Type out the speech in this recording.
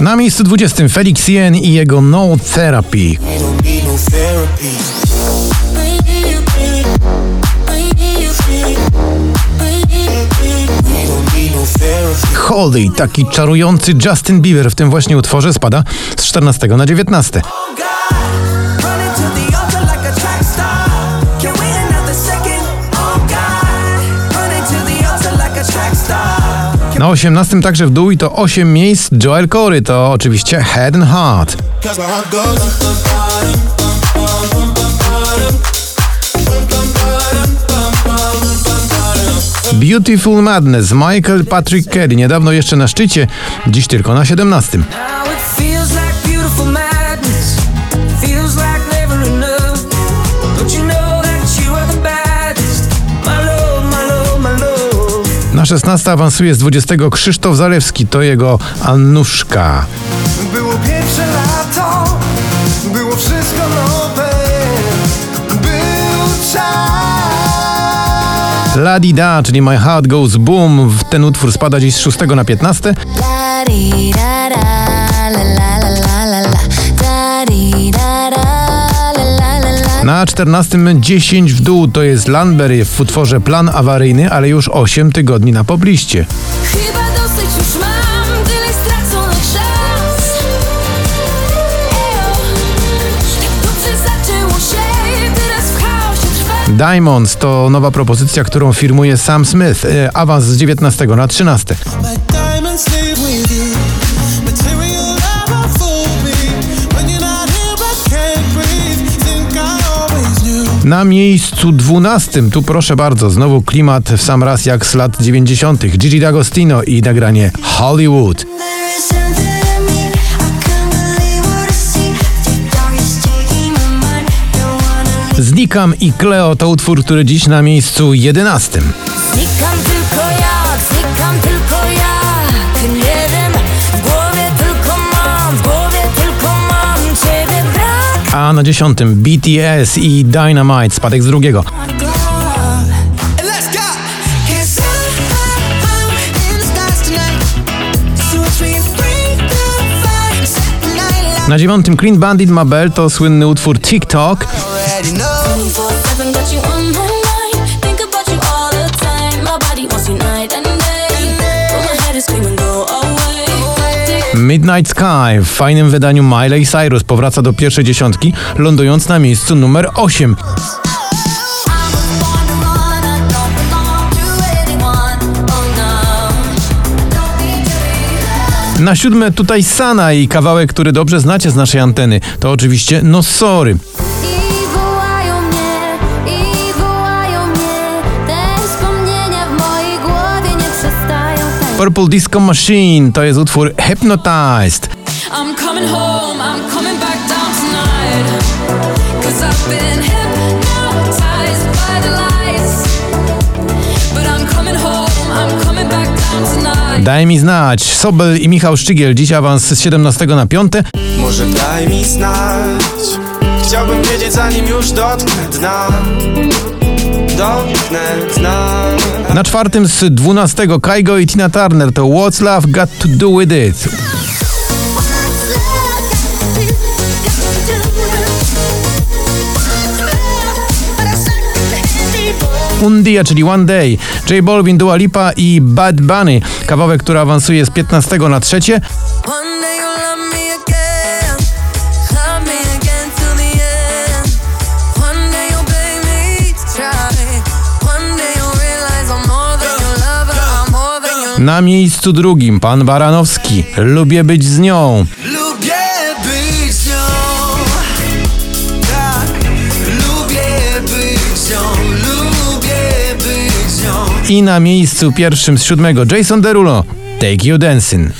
Na miejscu 20 Felix Jen i jego No Therapy. Holy, taki czarujący Justin Bieber w tym właśnie utworze spada z 14 na 19. Na 18 także w dół i to 8 miejsc Joel Corey, to oczywiście Head and Heart. Beautiful Madness, Michael Patrick Kelly, niedawno jeszcze na szczycie, dziś tylko na 17. Na 16 awansuje z 20 Krzysztof Zalewski, to jego Annuszka. Było pierwsze lato, było wszystko nowe, był czas. La Di Da, czyli My Heart Goes Boom, ten utwór spada dziś z 6 na 15. La di da da, la la la la Na 14 10 w dół to jest Landberry w utworze Plan Awaryjny, ale już 8 tygodni na pobliście. Chyba dosyć już mam, tyle stracony czas. Ejo, dobrze zaczęło się, teraz w chaosie trwa. Diamonds to nowa propozycja, którą firmuje Sam Smith. E, Awans z 19 na 13. Na miejscu 12, tu proszę bardzo, znowu klimat w sam raz jak z lat 90. Gigi D'Agostino i nagranie Hollywood. Znikam i Cleo to utwór, który dziś na miejscu 11. Znikam A na 10 BTS i Dynamite, spadek z drugiego. Na dziewiątym Clean Bandit Mabel to słynny utwór TikTok. Midnight Sky w fajnym wydaniu Miley Cyrus powraca do pierwszej dziesiątki, lądując na miejscu numer 8. I was born to run, I don't belong to anyone Oh no Don't need to be Na siódme tutaj Sana i kawałek, który dobrze znacie z naszej anteny. To oczywiście No Sorry. Purple Disco Machine to jest utwór Hypnotized. I'm coming home, I'm coming back down tonight. Cause I've been hypnotized by the lights. But I'm coming home, I'm coming back down tonight. Daj mi znać. Sobel i Michał Szczygiel dziś awans z 17 na 5. Może daj mi znać. Chciałbym wiedzieć zanim już dotknę dna. Na czwartym z 12 Kaigo i Tina Turner to What's Love Got to Do With It. Undia, czyli One Day, J Balvin, Dua Lipa i Bad Bunny. Kawałek, który awansuje z 15 na 3. Na miejscu drugim pan Baranowski. Lubię być z nią. Lubię być z nią. Tak. Lubię być z nią. Lubię być z nią. I na miejscu pierwszym z siódmego Jason Derulo. Take You Dancing.